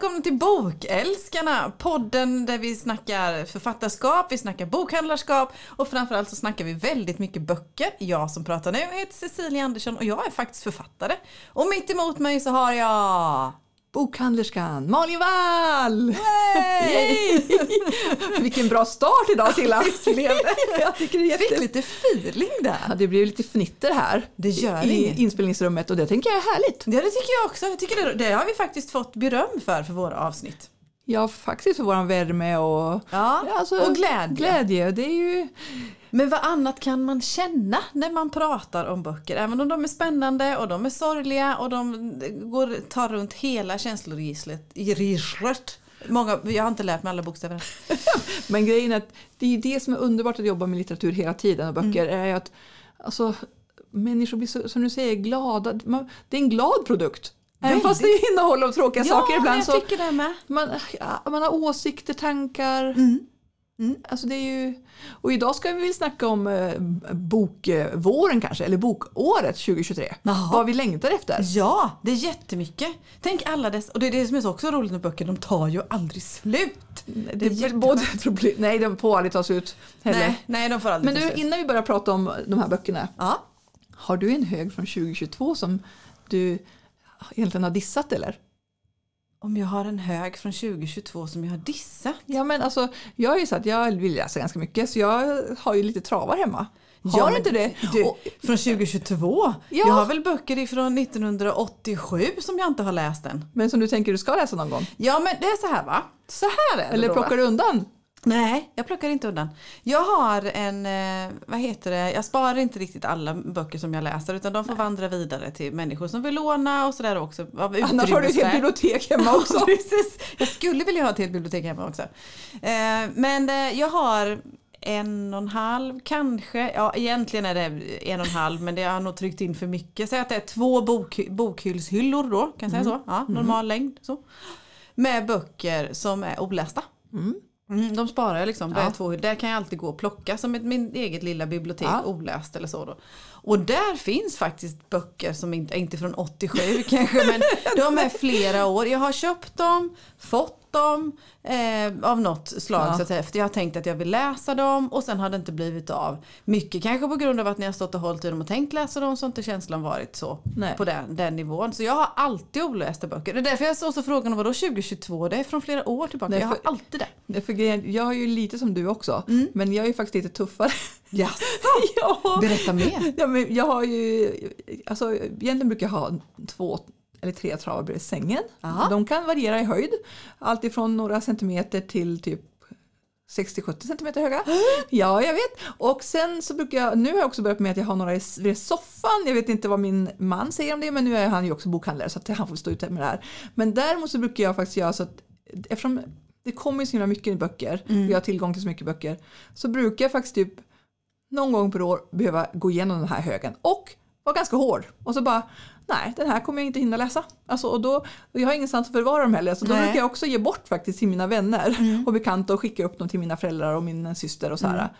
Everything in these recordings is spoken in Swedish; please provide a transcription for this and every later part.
välkomna till Bokälskarna! Podden där vi snackar författarskap, vi snackar bokhandlarskap och framförallt så snackar vi väldigt mycket böcker. Jag som pratar nu heter Cecilia Andersson och jag är faktiskt författare. Och mitt emot mig så har jag Bokhandlerskan Malin Wall! Vilken bra start idag Tilla! jag tycker det jätte... Fick lite feeling där. Ja, det blev lite fnitter här det gör i inget. inspelningsrummet och det tänker jag är härligt. Ja, det tycker jag också. Jag tycker det, det har vi faktiskt fått beröm för, för våra avsnitt. Ja, faktiskt för våran värme och, Ja, alltså, och glädje. glädje. Det är ju... Men vad annat kan man känna när man pratar om böcker? Även om de är spännande och de är sorgliga och de går, tar runt hela känsloregistret. Många, jag har inte lärt mig alla bokstäver. Men grejen är att det är det som är underbart att jobba med litteratur hela tiden och böcker Mm. är att alltså, människor blir så, som du säger glada. Det är en glad produkt. Även fast det innehåller tråkiga saker ja, ibland jag så det man, man har åsikter, tankar. Mm. Alltså det är ju, och idag ska vi väl snacka om eh, bokvåren kanske, eller bokåret 2023. Jaha. Vad vi längtar efter. Ja, det är jättemycket. Tänk alla dess, och det är det som är så också roligt med böcker, de tar ju aldrig slut. Det är väl både problem, nej de får aldrig tas ut heller. Nej, nej, de får aldrig Men ta slut. innan vi börjar prata om de här böckerna. Ja. Har du en hög från 2022 som du egentligen har dissat eller? Om jag har en hög från 2022 som jag har dissat. Ja men alltså, jag är ju så att jag vill läsa ganska mycket så jag har ju lite travar hemma. Har Ja, du inte det? Du, Och- från 2022? Ja. Jag har väl böcker ifrån 1987 som jag inte har läst än. men som du tänker du ska läsa någon gång? Ja men det är så här va? Så här är det Eller då, va? plockar du undan? Nej, jag plockar inte undan. Jag har en, eh, vad heter det, jag sparar inte riktigt alla böcker som jag läser utan de får vandra vidare till människor som vill låna och sådär också. Av Annars har du ett helt bibliotek hemma också. Precis. Jag skulle vilja ha ett helt bibliotek hemma också. Eh, men eh, jag har en och en halv kanske, ja egentligen är det en och en halv men det har nog tryckt in för mycket. Säg att det är två bok, bokhyllshyllor då, kan jag säga så? Ja, normal längd. Så. Med böcker som är olästa. Mm, de sparar jag liksom. Ja. två, där kan jag alltid gå och plocka som ett min eget lilla bibliotek Ja. oläst eller så då. Och där finns faktiskt böcker som inte, inte från 87 kanske men de är flera år. Jag har köpt dem, fått dem eh, av något slag Ja. så att säga. För jag har tänkt att jag vill läsa dem och sen har det inte blivit av. Mycket kanske på grund av att när jag stått och hållit i dem och tänkt läsa dem så har inte känslan varit så Nej. på den, den nivån. Så jag har alltid olästa böcker. Det är därför jag står så frågan vadå 2022? Det är från flera år tillbaka. Nej, jag har för- alltid det. Nej, För grejen, jag är ju lite som du också, men jag är ju faktiskt lite tuffare. Jaså? ja. Berätta mer. Ja, men jag har ju, alltså, egentligen brukar jag ha två eller tre travar bredvid sängen. Aha. De kan variera i höjd. Allt ifrån några centimeter till typ 60-70 centimeter höga. Ja, jag vet. Och sen så brukar jag, nu har jag också börjat med att jag har några i- soffan. Jag vet inte vad min man säger om det, men nu är han ju också bokhandlare så att han får stå ut med det här. Men däremot så brukar jag faktiskt göra så att eftersom det kommer så himla mycket böcker och jag har tillgång till så mycket böcker så brukar jag faktiskt typ någon gång per år behöva gå igenom den här högen och vara ganska hård och så bara nej den här kommer jag inte hinna läsa. Alltså, och då, och jag har ingenstans att förvara dem heller så då Nej. brukar jag också ge bort faktiskt till mina vänner och bekanta och skicka upp dem till mina föräldrar och min syster och så här.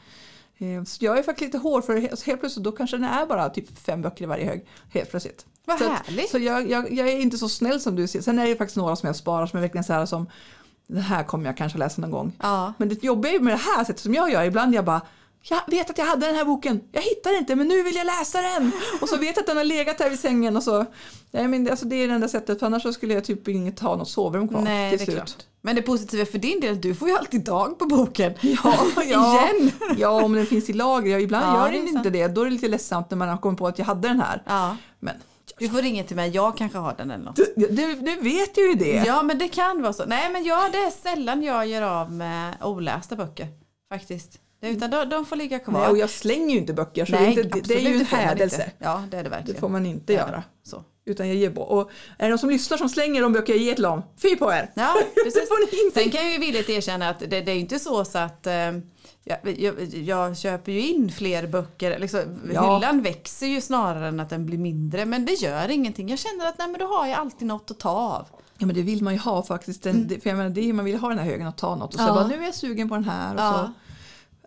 Eh, Så jag är faktiskt lite hård för he- helt plötsligt då kanske det är bara typ fem böcker i varje hög helt plötsligt. Vad så att- härligt. Så jag, jag, jag är inte så snäll som du ser. Sen är det faktiskt några som jag sparar som är verkligen så här som det här kommer jag kanske läsa någon gång. Ja. Men det jobbiga med det här sättet som jag gör ibland, jag bara jag vet att jag hade den här boken, jag hittar inte men nu vill jag läsa den! Och så vet jag att den har legat där vid sängen och så. Nej, men det, alltså det är det enda sättet för annars skulle jag typ inget ha något sovrum kvar Nej, till det är slut. klart. Men det positiva för din del, du får ju alltid dag på boken. Ja, ja, Igen. ja, om den finns i lager. Ibland Ja, gör är den inte det. Då är det lite ledsamt när man har kommit på att jag hade den här. Ja. Men Du får ringa till mig, jag kanske har den eller något. du, du, du vet ju det. Ja men det kan vara så. Nej men ja, det är sällan jag gör av med olästa böcker. Faktiskt. Utan de, de får ligga kvar. Nej, och jag slänger ju inte böcker så Nej, det, är inte, det är ju en hädelse. Ja det är det verkligen. Det får man inte Ja, göra. Så. Utan jag ger bort. Och är det någon som lyssnar som slänger de böcker jag ger till dem, fy på er! Ja, precis. får ni inte. Sen kan jag ju villigt erkänna att det, det är inte så, så att eh, jag, jag, jag köper ju in fler böcker. Liksom, Ja. Hyllan växer ju snarare än att den blir mindre. Men det gör ingenting. Jag känner att nej, men då har jag alltid något att ta av. Ja men det vill man ju ha faktiskt. Den, det, för jag menar, det är, man vill ha den här högen att ta något och så Ja. bara nu är jag sugen på den här. Och Ja. så.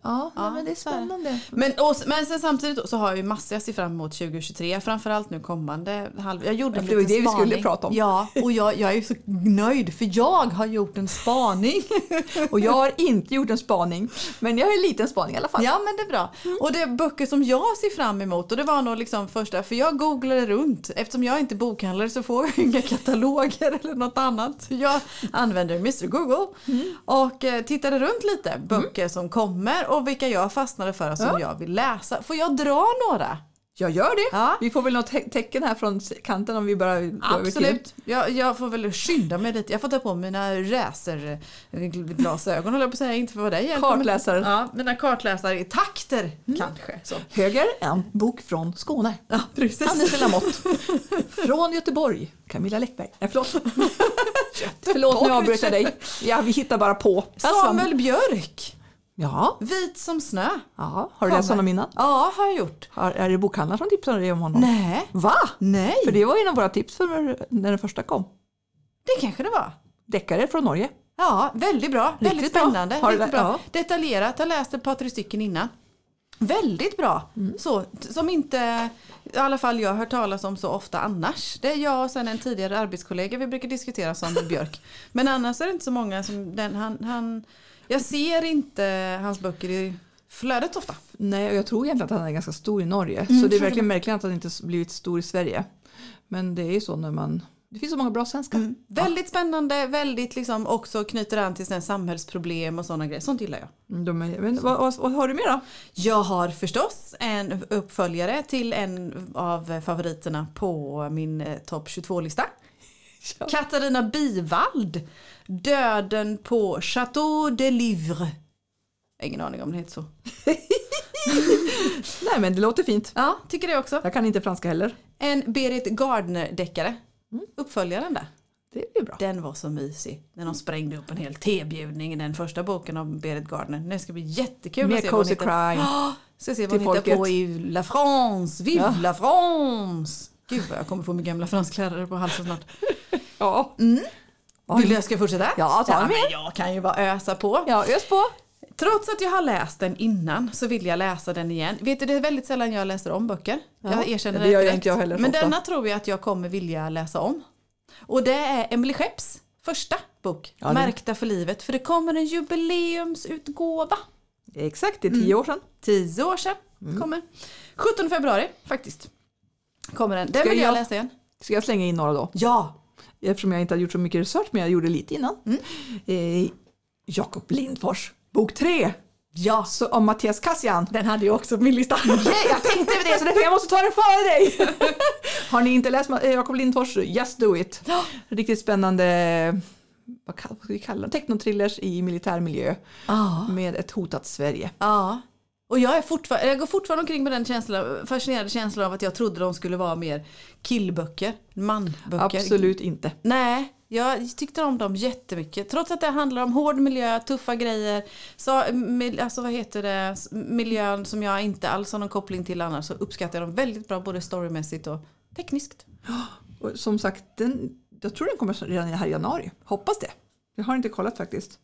Ja, Ja, men det är så är det. spännande. Men, och, men sen samtidigt så har jag ju massor jag ser fram emot 2023. Framförallt nu kommande halv... Jag gjorde en för det var liten det vi skulle spaning. prata om. Ja, och jag, jag är så nöjd för jag har gjort en spaning. Och jag har inte gjort en spaning, men jag har en liten spaning i alla fall. Ja men det är bra. Och det är böcker som jag ser fram emot och det var nog liksom första, för jag googlade runt. Eftersom jag inte är bokhandlare så får jag inga kataloger eller något annat. Jag använder Mr Google och eh, tittade runt lite böcker som kommer och vilka jag fastnade för som Ja. jag vill läsa. Får jag dra några? Jag gör det. Ja. Vi får väl något te- tecken här från kanten om vi bara går över till. Absolut. Jag, jag får väl skynda mig lite. Jag får ta på mina racerglasögon håller jag på att säga. Inte för vad det hjälper. Kartläsare. Ja, mina kartläsare i takter kanske. Så. Höger, en bok från Skåne. Ja, precis. Lamotte. Från Göteborg, Camilla Läckberg. Nej, förlåt. förlåt, nu avbröt jag dig. Ja, vi hittar bara på. Samuel Björk. Ja, Vit som snö. ja. har du läst honom innan? Ja, har jag gjort. Har, är det bokhandlaren som tipsade dig om honom? Nej. Va? Nej. För det var en av våra tips för när den första kom. Det kanske det var. Deckare från Norge. Ja, väldigt bra. Riktigt väldigt bra. spännande. Har du Riktigt bra. Ja. Detaljerat. Jag har läst ett par, tre stycken innan. Väldigt bra. Mm. Så, som inte i alla fall jag har hört talas om så ofta annars. Det är jag och sen en tidigare arbetskollega vi brukar diskutera Samuel Björk. Men annars är det inte så många som den, han, han, jag ser inte hans böcker i flödet ofta. Nej, och jag tror egentligen att han är ganska stor i Norge. Mm, så det är verkligen märkligt att han inte blivit stor i Sverige. Men det är ju så när man... Det finns så många bra svenskar. Väldigt spännande, väldigt liksom också knyter an till såna samhällsproblem och sådana grejer. Sånt gillar jag. Mm, De är, men, vad, vad, vad har du mer då? Jag har förstås en uppföljare till en av favoriterna på min eh, topp 22-lista. Ja. Katarina Bivald. Döden på Chateau de Livre. Ingen aning om det heter så. Nej men det låter fint. Ja, tycker det också. Jag kan inte franska heller. En Berit Gardner-deckare. Uppföljaren där. Det är bra. Den var så mysig. När de sprängde upp en hel tebjudning i den första boken av Berit Gardner. Det ska bli jättekul Mer att se cozy crime. Ja, Ska se vad hon hittar på folket. i La France. Vive Ja. la France! Gud vad jag kommer få min gamla fransklärare på halsen snart. Ja. Vill du jag ska fortsätta? Ja, ta ja med. men Jag kan ju bara ösa på. ja, ös på. Trots att jag har läst den innan så vill jag läsa den igen. Vet du, det är väldigt sällan jag läser om böcker. Ja, Jag erkänner det direkt. inte jag heller Men ofta. denna tror jag att jag kommer vilja läsa om. Och det är Emily Schepps första bok, Ja, det- Märkta för livet. För det kommer en jubileumsutgåva. Exakt, det är tio år sedan. Tio år sedan kommer. 17 februari faktiskt. Kommer den. Den vill jag jag- läsa igen. Ska jag slänga in några då? Ja! Eftersom jag inte hade gjort så mycket research, men jag gjorde lite innan. Eh, Jakob Lindfors, bok tre. Ja! Så, om Mattias Kassian. Den hade jag också på min lista. Yeah, jag tänkte det, så därför jag måste ta den före dig. Har ni inte läst eh, Jakob Lindfors, Just Do It. Riktigt spännande, vad ska vi kalla det, technotrillers i militärmiljö Ja. med ett hotat Sverige. Ja. Och jag, är fortfar- jag går fortfarande omkring med den känslan, fascinerade känslan av att jag trodde de skulle vara mer killböcker, manböcker. Absolut inte. Nej, jag tyckte om dem jättemycket. Trots att det handlar om hård miljö, tuffa grejer. Så, alltså vad heter det, miljön som jag inte alls har någon koppling till annars så uppskattar jag dem väldigt bra både storymässigt och tekniskt. Och som sagt, den, jag tror den kommer redan här i januari. Hoppas det. Jag har inte kollat faktiskt.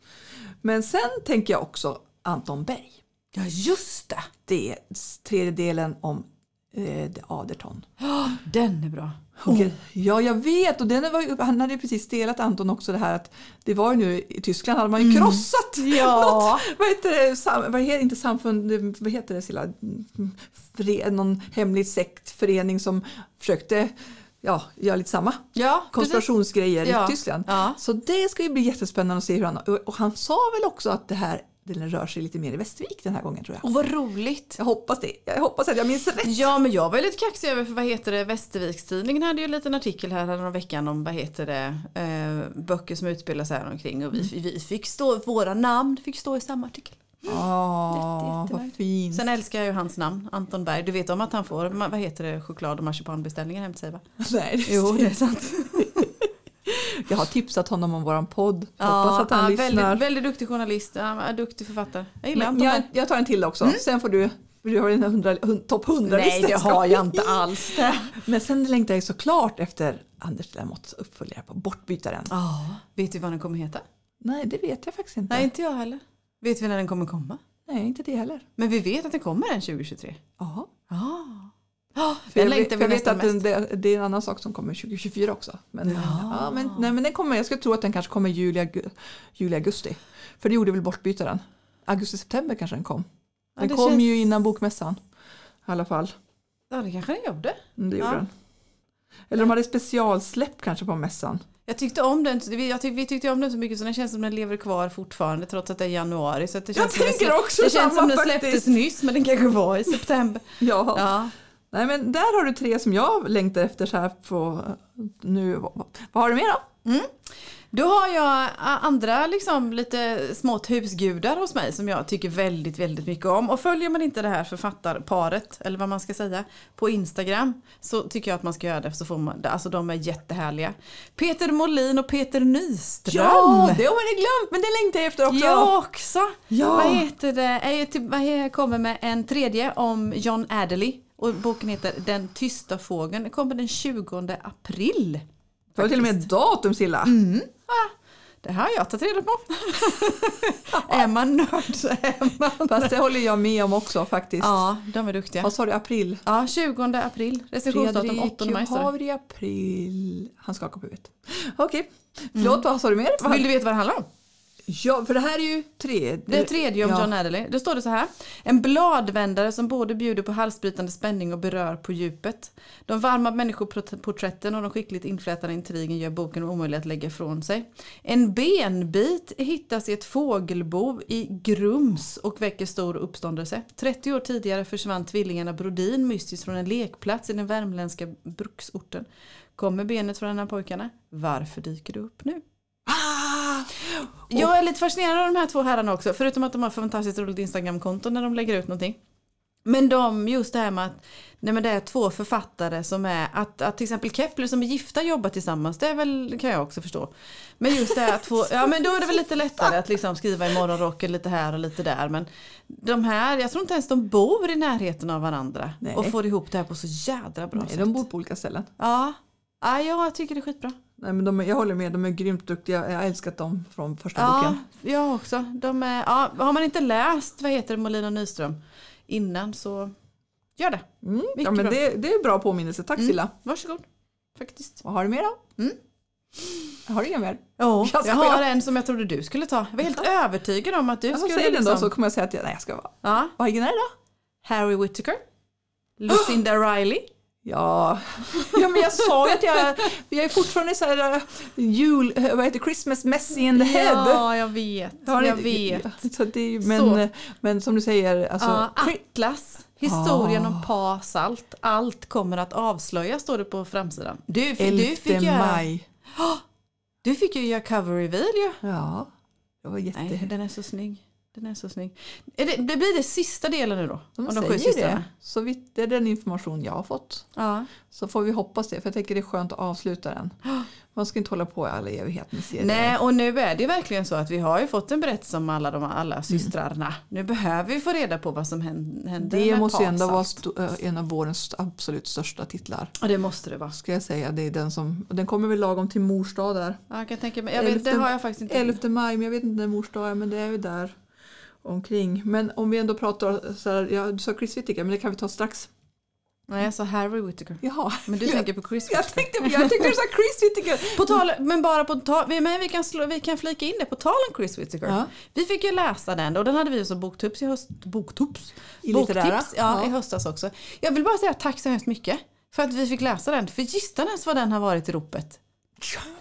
Men sen tänker jag också Anton Berg. Ja just det! Det är tredje delen om eh, The Aderton. Den är bra. Och, Ja, jag vet. Och den var, han hade precis delat Anton också det här att det var ju nu i Tyskland hade man ju krossat Ja. något, vad heter det, sam, vad heter, inte samfund, vad heter det, Silla? Mm, Fre, någon hemlig sektförening som försökte ja, göra lite samma Ja, konspirationsgrejer Ja. i Tyskland. Ja. Så det ska ju bli jättespännande att se hur han, och han sa väl också att det här den rör sig lite mer i Västervik den här gången tror jag. Och vad roligt. Jag hoppas det. Jag hoppas att jag minns rätt. Ja men jag var ju lite kaxig över för vad heter det Västervikstidningen hade ju en liten artikel här någon veckan om vad heter det eh, böcker som utspelar sig här omkring och vi, vi fick stå, våra namn fick stå i samma artikel. Åh, Jätte- vad fint. Sen älskar jag ju hans namn, Anton Berg. Du vet om att han får, vad heter det, choklad och marsipanbeställningar hem till sig va? Nej, det Jo det är sant. Jag har tipsat honom om våran podd. Hoppas att han ja, lyssnar. väldigt, väldigt duktig journalist, ja, duktig författare. Jag gillar Men jag, jag tar en till också. Sen får du, du har en hundra- hund- topp 100 Nej det har jag inte alls. Men sen längtar jag såklart efter Anders Lemotts uppföljare på Bortbytaren. Ja, vet du vad den kommer heta? Nej, det vet jag faktiskt inte. Nej inte jag heller. Vet vi när den kommer komma? Nej, inte det heller. Men vi vet att det kommer en 2023. Jaha. Ja. Oh, För jag, vi jag vet att den, det, det är en annan sak som kommer 2024 också. Men, ja. men, nej, men den kommer, jag skulle tro att den kanske kommer juli, juli augusti. För det gjorde väl Bortbytaren. Augusti-september kanske den kom. Ja, Den kom känns- ju innan bokmässan. I alla fall. Ja, det kanske den gjorde. Mm, Det gjorde Ja. den. Eller de hade specialsläpp kanske på mässan. Jag tyckte om den, vi- jag tyck, vi tyckte om den så mycket så den känns som den lever kvar fortfarande trots att det är januari. Så det Jag känns som tänker slä- också Det känns som den släpptes nyss men den kanske var i september. Ja. Ja. Nej men där har du tre som jag längtar efter så här på nu. Vad, har du mer då? Då har jag andra liksom lite smått husgudar hos mig som jag tycker väldigt, väldigt mycket om. Och följer man inte det här författarparet, eller vad man ska säga, på Instagram så tycker jag att man ska göra det. Så får man, alltså de är jättehärliga. Peter Molin och Peter Nyström. det har man glömt men det längtar jag efter också. Jag också! Ja. Vad heter det? Ju typ, vad he- kommer med en tredje om John Adderley. Och boken heter Den tysta fågeln. Den kommer den 20 april. Det var till och med datum Silla. Mm. Det här har jag tagit reda på. är man nörd så är man Fast det håller jag med om också faktiskt. Ja, de är duktiga. Vad sa du, april? Ja, 20 april. Recensionsdatum 8 maj. Havre i april. Han skakar på huvudet. Okej, förlåt vad sa du mer? Vill du veta vad det handlar om? Ja, för det här är ju tre. Det är tredje om ja. John Adderley. Då står det så här. En bladvändare som både bjuder på halsbrytande spänning och berör på djupet. De varma människoporträtten och de skickligt inflätade intrigen gör boken omöjlig att lägga ifrån sig. En benbit hittas i ett fågelbo i Grums och väcker stor uppståndelse. 30 år tidigare försvann tvillingarna Brodin mystiskt från en lekplats i den värmländska bruksorten. Kommer benet från en av pojkarna? Varför dyker det upp nu? Ah! Jag är lite fascinerad av de här två herrarna också, förutom att de har fantastiskt roligt Instagramkonto när de lägger ut någonting. Men de, just det här med att nej men det är två författare som är, att, att till exempel Kepler som är gifta jobbar tillsammans, det är väl, kan jag också förstå. Men just det här att få, ja men då är det väl lite lättare att liksom skriva i morgonrocken lite här och lite där. Men de här, jag tror inte ens de bor i närheten av varandra Nej. och får ihop det här på så jädra bra Nej, sätt. de bor på olika ställen. Ja. ja, jag tycker det är skitbra. Nej, men de, jag håller med, de är grymt duktiga. Jag har älskat dem från första Ja, boken. jag också. De är, ja, har man inte läst vad heter det, Molin och Nyström innan så gör det. Mm, ja, men det, det är bra påminnelse. Tack Mm. Silla. Varsågod. Faktiskt. Vad har du mer då? Mm. Har du inga mer? Ja, Jag jag, har en som jag trodde du skulle ta. Jag var helt övertygad om att du Ja, skulle säg den då liksom... så kommer jag säga att jag, nej, jag ska vara. Ja, Vad är det då? Harry Whittaker. Lucinda Riley. Ja. ja, men jag sa ju att jag, jag är fortfarande så här uh, jul, vad heter? Christmas messy in the head. Ja, jag vet. Ni- Jag vet. Så det ju- men, Så. eh, men som du säger, alltså, Ja, Atlas. Historien Ah. om Pa Salt. Allt kommer att avslöjas står det på framsidan. Du, du, 11 fick göra, maj. du fick ju göra cover reveal ju. Ja, det var jätte... Nej, den är så snygg. Den är så snygg. Är det, det blir det sista delen nu då? De de säger systrarna? det. Så vitt det är den information jag har fått. Ja. Så får vi hoppas det, för jag tänker det är skönt att avsluta den. Man ska inte hålla på i all evighet med serier. Nej, och nu är det verkligen så att vi har ju fått en berättelse om alla de alla systrarna. Nu behöver vi få reda på vad som hän- hände det med måste ju ändå vara äh, en av vårens absolut största titlar. Ja, det måste det vara. Ska jag säga. Det är den som, den kommer väl lagom till mors dag där. Ja, jag kan tänka mig. Jag vet, det Elfte- har jag faktiskt inte. 11 maj, men jag vet inte när mors dag är, men det är ju där omkring. Men om vi ändå pratar så här, ja, du sa Chris Whittaker, men det kan vi ta strax. Nej, jag sa Harry Whittaker. Jaha. Men du tänker på Chris Jag Whittaker. tänkte, jag tänkte du sa Chris Whittaker. På tal, men bara på tal, men vi kan, slå, vi kan flika in det på tal om Chris Whittaker. Ja. Vi fick ju läsa den och den hade vi som boktips i höst. Boktips? I? Boktips, ja, Ja. i höstas också. Jag vill bara säga tack så hemskt mycket för att vi fick läsa den. För gissa vad den har varit i ropet.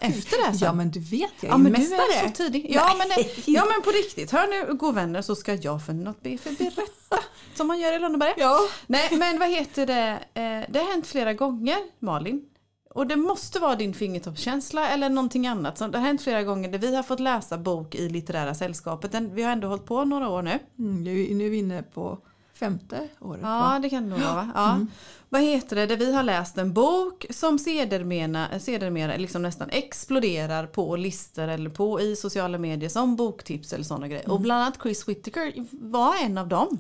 Efter det här sen. Ja men du vet, jag är Ja men du mästare. är så tidig. Ja men, ja men på riktigt, hör nu god vänner så ska jag för något be för berätta. Som man gör i Lönneberga. Ja. Nej men vad heter det, eh, det har hänt flera gånger Malin. Och det måste vara din fingertoppskänsla eller någonting annat. Så det har hänt flera gånger där vi har fått läsa bok i litterära sällskapet. Vi har ändå hållit på några år nu. Mm, nu nu är vi inne på femte året Ja va? det kan det nog vara va? Ja. Vad heter det, där vi har läst en bok som sedermera, sedermera liksom nästan exploderar på listor eller på i sociala medier som boktips eller sådana grejer. Och bland annat Chris Whittaker var en av dem.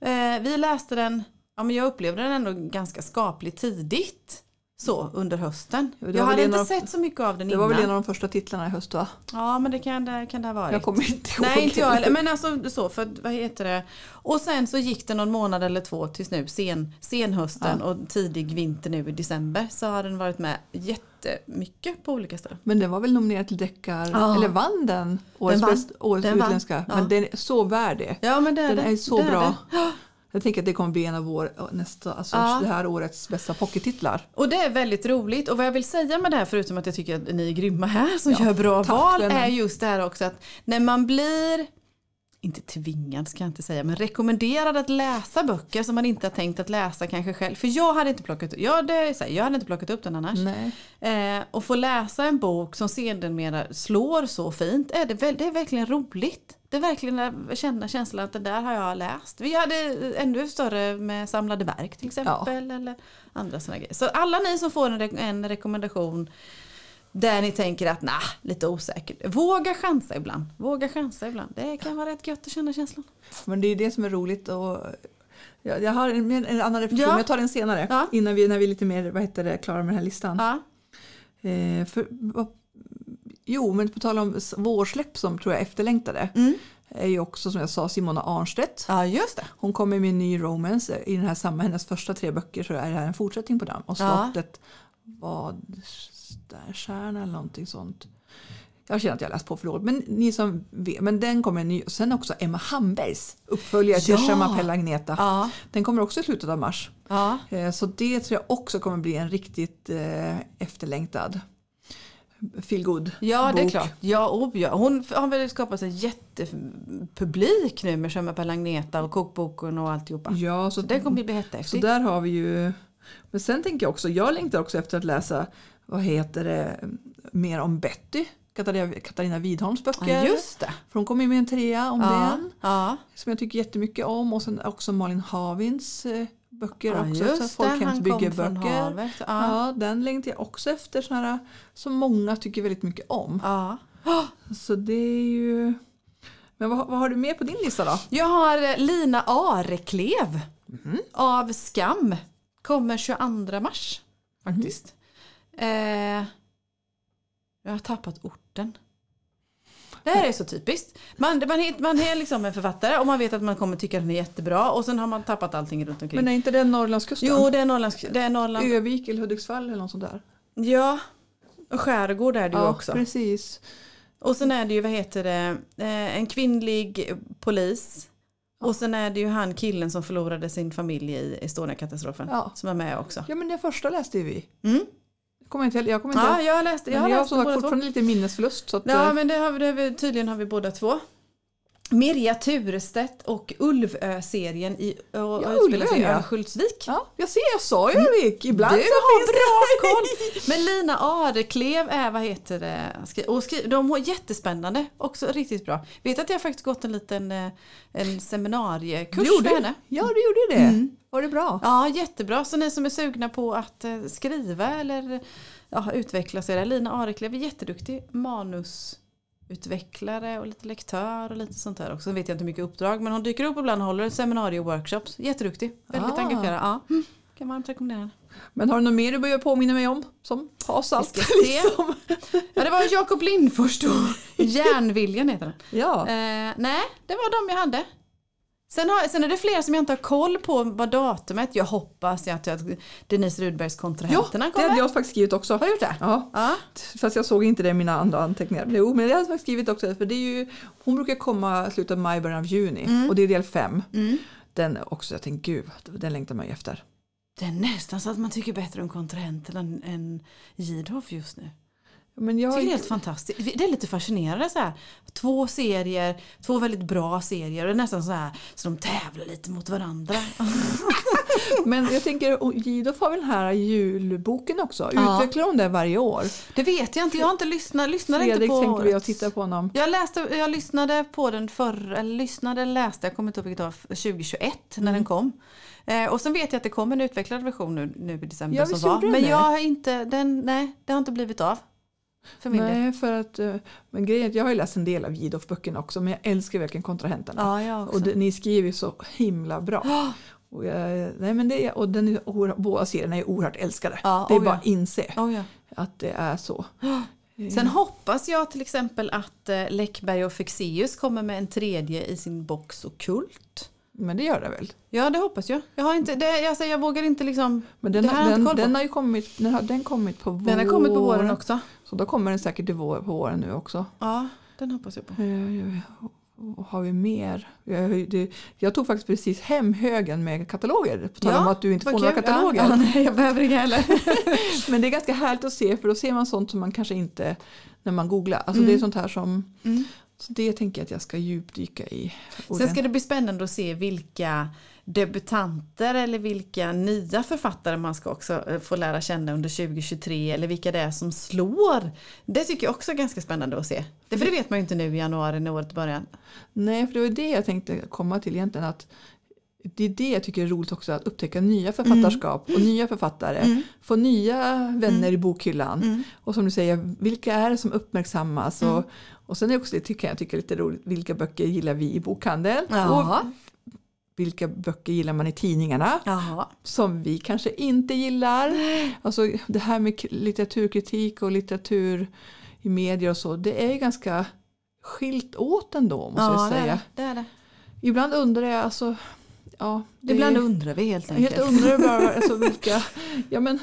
Eh, vi läste den, ja men jag upplevde den ändå ganska skapligt tidigt. Så under hösten. Ja, det jag hade inte av- sett så mycket av den Det innan. var väl en av de första titlarna i höst va? Ja men det kan det, kan det ha varit. Jag kommer inte ihåg. Nej inte jag heller. Men alltså så för vad heter det. Och sen så gick det någon månad eller två tills nu sen, senhösten och tidig vinter nu i december. Så har den varit med jättemycket på olika ställen. Men den var väl nominerad till Deckar, Ja. eller vann den? Årets, vann. bäst, årets Den vann. utländska. Ja. Men den är så värd det. Ja men det är Den det. är så det bra. det. Jag tänker att det kommer bli en av vår, nästa, alltså Ja. det här årets bästa pockettitlar. Och det är väldigt roligt och vad jag vill säga med det här förutom att jag tycker att ni är grymma här som Ja, gör bra val är just det här också att när man blir inte tvingad ska jag inte säga men rekommenderad att läsa böcker som man inte har tänkt att läsa kanske själv. För jag hade inte plockat, ja, det så här, jag hade inte plockat upp den annars. Eh, och få läsa en bok som sedermera slår så fint, är det, det är verkligen roligt. Det är verkligen att känna känslan att det där har jag läst. Vi hade ännu större med samlade verk till exempel. Eller andra sådana grejer. Så alla ni som får en, re- en rekommendation där ni tänker att nah, lite osäkert. Våga chansa ibland. Våga chansa ibland. Det kan vara rätt gött att känna känslan. Men det är det som är roligt. Och jag, jag har en, en annan reflektion, Ja. jag tar den senare. Ja. Innan vi, när vi är lite mer vad heter det, klara med den här listan. Ja. Eh, för, jo, men på tal om vårsläpp som tror jag efterlängtade. Mm. Är ju också som jag sa Simona Arnstedt. ja, just det. Hon kommer med en ny romance. I den här samma, hennes första tre böcker så är det här en fortsättning på den. Och slottet vad där stjärna eller någonting sånt. Jag känner att jag läst på för dåligt. Men ni som vet, men den kommer en ny. Och sen också Emma Hambergs uppföljare till Ja. Chamapelle Agneta. Ja. Den kommer också i slutet av mars. Ja. Eh, Så det tror jag också kommer bli en riktigt eh, efterlängtad feelgood Ja, det är bok. klart. Ja, oh, ja. Hon har väl skapat en jättepublik nu med Sjöma Agneta och kokboken och alltihopa. Ja, så, Så det kommer bli så jättehäftigt. där har vi ju. Men sen tänker jag också, jag längtar också efter att läsa, vad heter det, mer om Betty. Katarina, Widholms böcker. Just det. För hon kommer ju med en trea om Ja, den. ja. Som jag tycker jättemycket om. Och sen också Malin Havins eh, böcker ja också. just så det. Folkhems Han kom från byggeböcker. havet. Ja. Ja, den längtar jag också efter. Såna här, som många tycker väldigt mycket om. Ja. Så det är ju... Men vad, vad har du mer på din lista då? Jag har eh, Lina Areklev av Skam. Kommer 22 mars faktiskt. Eh, jag har tappat orten. Det här är så typiskt. Man, man, man är liksom en författare och man vet att man kommer tycka att den är jättebra och sen har man tappat allting runt omkring. Men är inte det Norrlandskusten? jo, det är Norrlands... Det är Norrland. Övik eller Hudiksvall eller något sånt där? Ja. Och skärgård är det ju också. precis. Och sen är det ju, vad heter det, eh, en kvinnlig polis. Och sen är det ju han killen som förlorade sin familj i Estonia-katastrofen. Ja. Som är med också. Ja, men det första läste ju vi. Mm. Jag kommer inte, jag kommer inte, Ja, jag läste, jag men jag har läst som sagt båda två. fortfarande lite minnesförlust. Så att, Ja, eh, men det har det har vi, tydligen har vi båda två. Mirja Turestedt och Ulvö-serien i, och, Ja, och utspelar sig i Ulvön, ja. Örnsköldsvik. ja, jag ser, jag sa ju Övik. Ibland Du så har finns bra koll! Men Lina Areklev är, vad heter det, och skri, de var jättespännande, också riktigt bra. Vet att jag faktiskt gått en liten eh, en seminariekurs för det? henne. Ja, du gjorde det. Mm. Var det bra? Ja, jättebra. Så ni som är sugna på att eh, skriva eller ja, utveckla sig. Lina Areklev är jätteduktig manusutvecklare och lite lektör och lite sånt där också. vet jag inte hur mycket uppdrag men hon dyker upp ibland och håller seminarieworkshops. Jätteduktig. Väldigt Ah. engagerad. Ja. Mm. Kan varmt rekommendera henne. Men har du något mer du behöver påminna mig om? Som ska se. liksom? Ja, det var Jakob Lindfors då. Järnviljan heter den. Ja. Eh, nej, det var de jag hade. Sen, har, sen är det fler som jag inte har koll på vad datumet. Jag hoppas att jag, Denise Rudbergs ja, kontrahenterna det kommer. hade jag faktiskt skrivit också. Har du gjort det? Ja, Ja. fast jag såg inte det i mina andra anteckningar. Jo, men det hade jag faktiskt skrivit också. För det är ju, hon brukar komma i slutet av maj, början av juni. Och det är del fem. Mm. Den också, jag tänkte gud, den längtar man ju efter. Det är nästan så att man tycker bättre om kontrahenterna än, än Jidhoff just nu. Men jag det är inte, helt fantastiskt. Det är lite fascinerande så här. Två serier, två väldigt bra serier och det är nästan så här så de tävlar lite mot varandra. men jag tänker, och Jidolf har väl den här julboken också? Ja. Utvecklar hon det varje år? Det vet jag inte, jag har inte lyssnat, lyssnade inte Fredrik på tänkte vi att årets. titta på honom. Jag, läste, jag lyssnade på den förr, eller lyssnade, läste, jag kommer inte ihåg vilket år, 2021 när Mm. den kom. Eh, och sen vet jag att det kom en utvecklad version nu, nu i december Ja, som var. den Men jag har inte, den, nej, det har inte blivit av. För min del. Nej, för att, eh, men grejen jag har ju läst en del av Jidolf-böckerna också men jag älskar verkligen kontrahenterna. Ja, jag också. och det, ni skriver så himla bra. Och, jag, nej, men det och den är, oerhört- båda serierna är oerhört älskade. Ja, det är oh bara ja. att inse Oh, ja. att det är så. Sen hoppas jag till exempel att eh, Läckberg och Fexeus kommer med en tredje i sin box och kult. Men det gör det väl? Ja det hoppas jag. Jag, har inte, det, alltså, jag vågar inte liksom... Men den, Det här har den, den har ju kommit, den har, den kommit på våren. Den har kommit på våren också. Så då kommer den säkert vår, på våren nu också. Ja, den hoppas jag på. Eh, har vi mer? Jag, det, jag tog faktiskt precis hem högen med kataloger. På tal om att du inte får vad några kul. kataloger. Ja, ja, nej, jag behöver inga heller. Men det är ganska härligt att se för då ser man sånt som man kanske inte när man googlar. Alltså det är sånt här som Mm. Så det tänker jag att jag ska djupdyka i. Sen ska det bli spännande att se vilka debutanter eller vilka nya författare man ska också eh, få lära känna under 2023 eller vilka det är som slår. Det tycker jag också är ganska spännande att se. Det, för det vet man ju inte nu i januari när året börjar. Nej, för det var det jag tänkte komma till egentligen. Att det är det jag tycker är roligt också, att upptäcka nya författarskap och nya författare. Få nya vänner i bokhyllan. Och som du säger, vilka är det som uppmärksammas? Och, och sen är också det tycker jag tycker lite roligt, vilka böcker gillar vi i bokhandeln? Ja. Och vilka böcker gillar man i tidningarna? Jaha. Som vi kanske inte gillar. Alltså det här med litteraturkritik och litteratur i medier och så, det är ganska skilt åt ändå måste jag Ja, är säga. det, är det. Ibland undrar jag alltså, ja. det- Ibland undrar vi helt enkelt. Helt undrar bara alltså, vilka, ja men,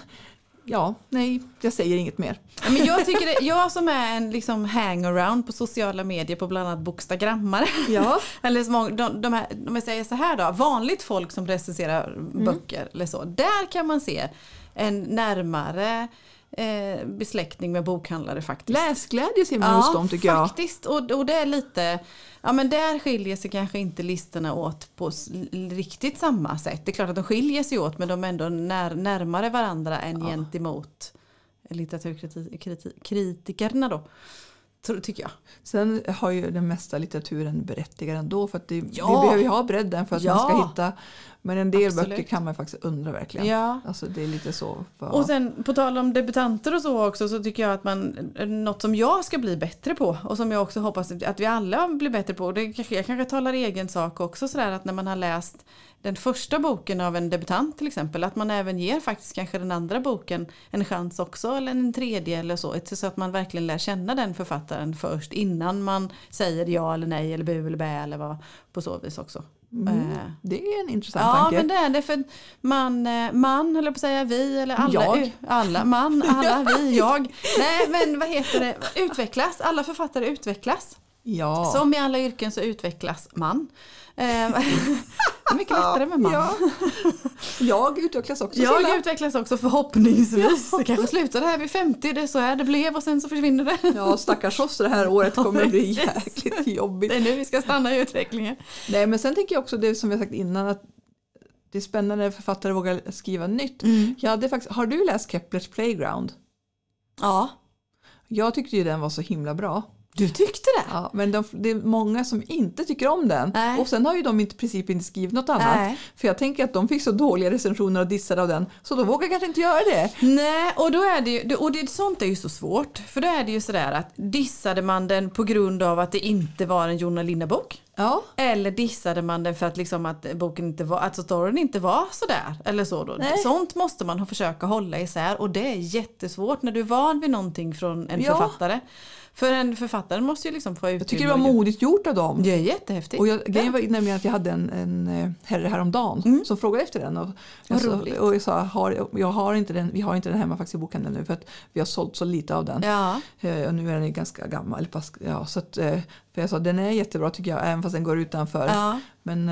ja, nej, jag säger inget mer. Ja, Men jag, tycker det, jag som är en liksom hangaround på sociala medier på bland annat bokstagrammare. Ja, Eller så de, de här, om jag säger så här då, vanligt folk som recenserar böcker eller så. Där kan man se en närmare eh, besläktning med bokhandlare faktiskt. läsglädje ser man hos dem tycker jag. faktiskt. Och, och det är lite, ja men där skiljer sig kanske inte listorna åt på riktigt samma sätt. Det är klart att de skiljer sig åt men de är ändå när, närmare varandra än gentemot litteraturkritikerna då. Tycker jag. Sen har ju den mesta litteraturen berättigare ändå för att det, Ja. vi behöver ju ha bredden för att man ska Ja. hitta. Men en del Absolut. böcker kan man faktiskt undra verkligen. Ja. Alltså det är lite så. För, Och sen på tal om debutanter och så också så tycker jag att man, något som jag ska bli bättre på och som jag också hoppas att vi alla blir bättre på, det kanske, jag kanske talar egen sak också sådär att när man har läst den första boken av en debutant till exempel, att man även ger faktiskt kanske den andra boken en chans också eller en tredje eller så, så att man verkligen lär känna den författaren först innan man säger ja eller nej eller bu eller bä eller vad på så vis också. Eh, det är en intressant Ja tanke. men det är det för man, eh, man höll jag på att säga vi eller alla, Jag. alla man, alla vi, jag. Nej men vad heter det, utvecklas, alla författare utvecklas. Ja. Som i alla yrken så utvecklas man. Det är mycket lättare med man. Ja. Jag utvecklas också Jag Silla. utvecklas också förhoppningsvis. Det kanske slutar här vid 50, det är så här det blev och sen så försvinner det. Ja, stackars oss det här året kommer att bli jäkligt jobbigt. Det är nu vi ska stanna i utvecklingen. Nej, men sen tänker jag också det som vi har sagt innan att det är spännande när författare vågar skriva nytt. Mm. Ja, det är faktiskt, har du läst Keplers Playground? Ja, Jag tyckte ju den var så himla bra. Du tyckte det? Ja, men de, det är många som inte tycker om den. Nej. Och sen har ju de i princip inte skrivit något annat. Nej. För jag tänker att de fick så dåliga recensioner och dissade av den. Så de vågar kanske inte göra det. Nej, och, då är det ju, och det, sånt är ju så svårt. För då är det ju sådär att dissade man den på grund av att det inte var en Jonna Linda-bok? Ja, Eller dissade man den för att, liksom att boken inte var, alltså storyn inte var sådär? Eller så då. Nej. Sånt måste man försöka hålla isär och det är jättesvårt när du är van vid någonting från en Ja. författare. För en författare måste ju liksom få ut jag tycker det var modigt gjort av dem. Det är jättehäftigt. Och jag, grejen var nämligen att jag hade en, en eh, herre häromdagen som frågade efter den. Och Mm. Jag, sa, och jag sa, har, jag har inte den, vi har inte den hemma faktiskt i bokhandeln nu för att vi har sålt så lite av den. Ja. Eh, och nu är den ganska gammal. Ja, så att, eh, för jag sa den är jättebra tycker jag även fast den går utanför. ja. Men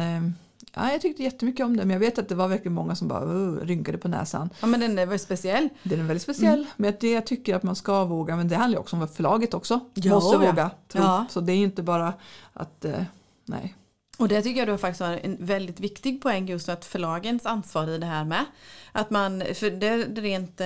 ja, jag tyckte jättemycket om den. Men jag vet att det var verkligen många som bara uh, rynkade på näsan. Ja men den är väl speciell. Den är väldigt speciell. Mm. Men det jag tycker att man ska våga. Men det handlar också om förlaget också. Ja, Måste våga. Tro. Ja. Så det är inte bara att eh, nej. Och det tycker jag då faktiskt var en väldigt viktig poäng just att förlagens ansvar i det här med. Att man, för det, det rent,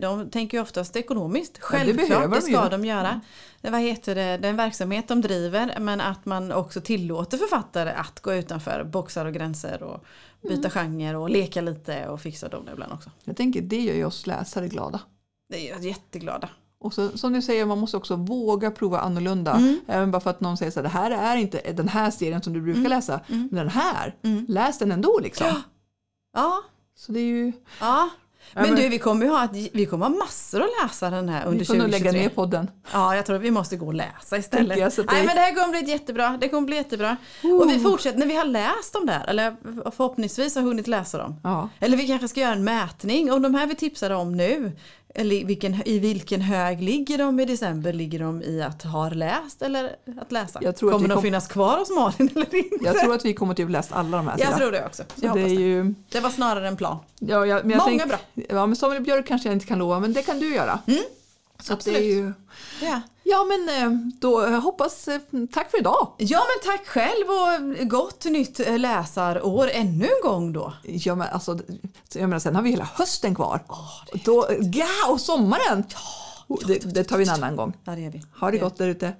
de tänker ju oftast ekonomiskt. Ja, det Självklart, behöver det, de ju. ska de göra. Det, vad heter det, det är en verksamhet de driver men att man också tillåter författare att gå utanför boxar och gränser och byta genre och leka lite och fixa dem ibland också. Jag tänker det gör ju oss läsare glada. Det är jag jätteglada. Och så, som du säger, man måste också våga prova annorlunda. Mm. Även bara för att någon säger så här, det här är inte den här serien som du brukar Mm. läsa. Men den här, läs den ändå liksom. Ja, Så det är ju... ja. Men men- du, vi kommer ju ha, vi kommer ha massor att läsa den här under Vi får nog 2023. lägga ner podden. Ja, jag tror att vi måste gå och läsa istället. Jag, det- Nej, men det här kommer bli jättebra. Det kommer bli jättebra. Och vi fortsätter, när vi har läst dem där, eller förhoppningsvis har hunnit läsa dem. Ja. Eller vi kanske ska göra en mätning om de här vi tipsade om nu. Eller i vilken, i vilken hög ligger de i december? Ligger de i att ha läst eller att läsa? Jag tror att kommer vi de kom- finnas kvar hos Malin eller inte? Jag tror att vi kommer typ läst alla de här. Jag tror det också. Det är ju... Det var snarare en plan. Ja, jag Många tänk, bra. Ja, men Samuel Björk kanske jag inte kan lova, men det kan du göra. Så att det är absolut. ju... Ja. Ja, men eh, då hoppas... eh, Tack för idag! ja men tack själv och gott nytt eh, läsarår ännu en gång då. Ja, men alltså, jag menar, sen har vi hela hösten kvar. då, ja, och sommaren! Det, det tar vi en annan gång. Ja det vi. Ha det Ja. gott där ute.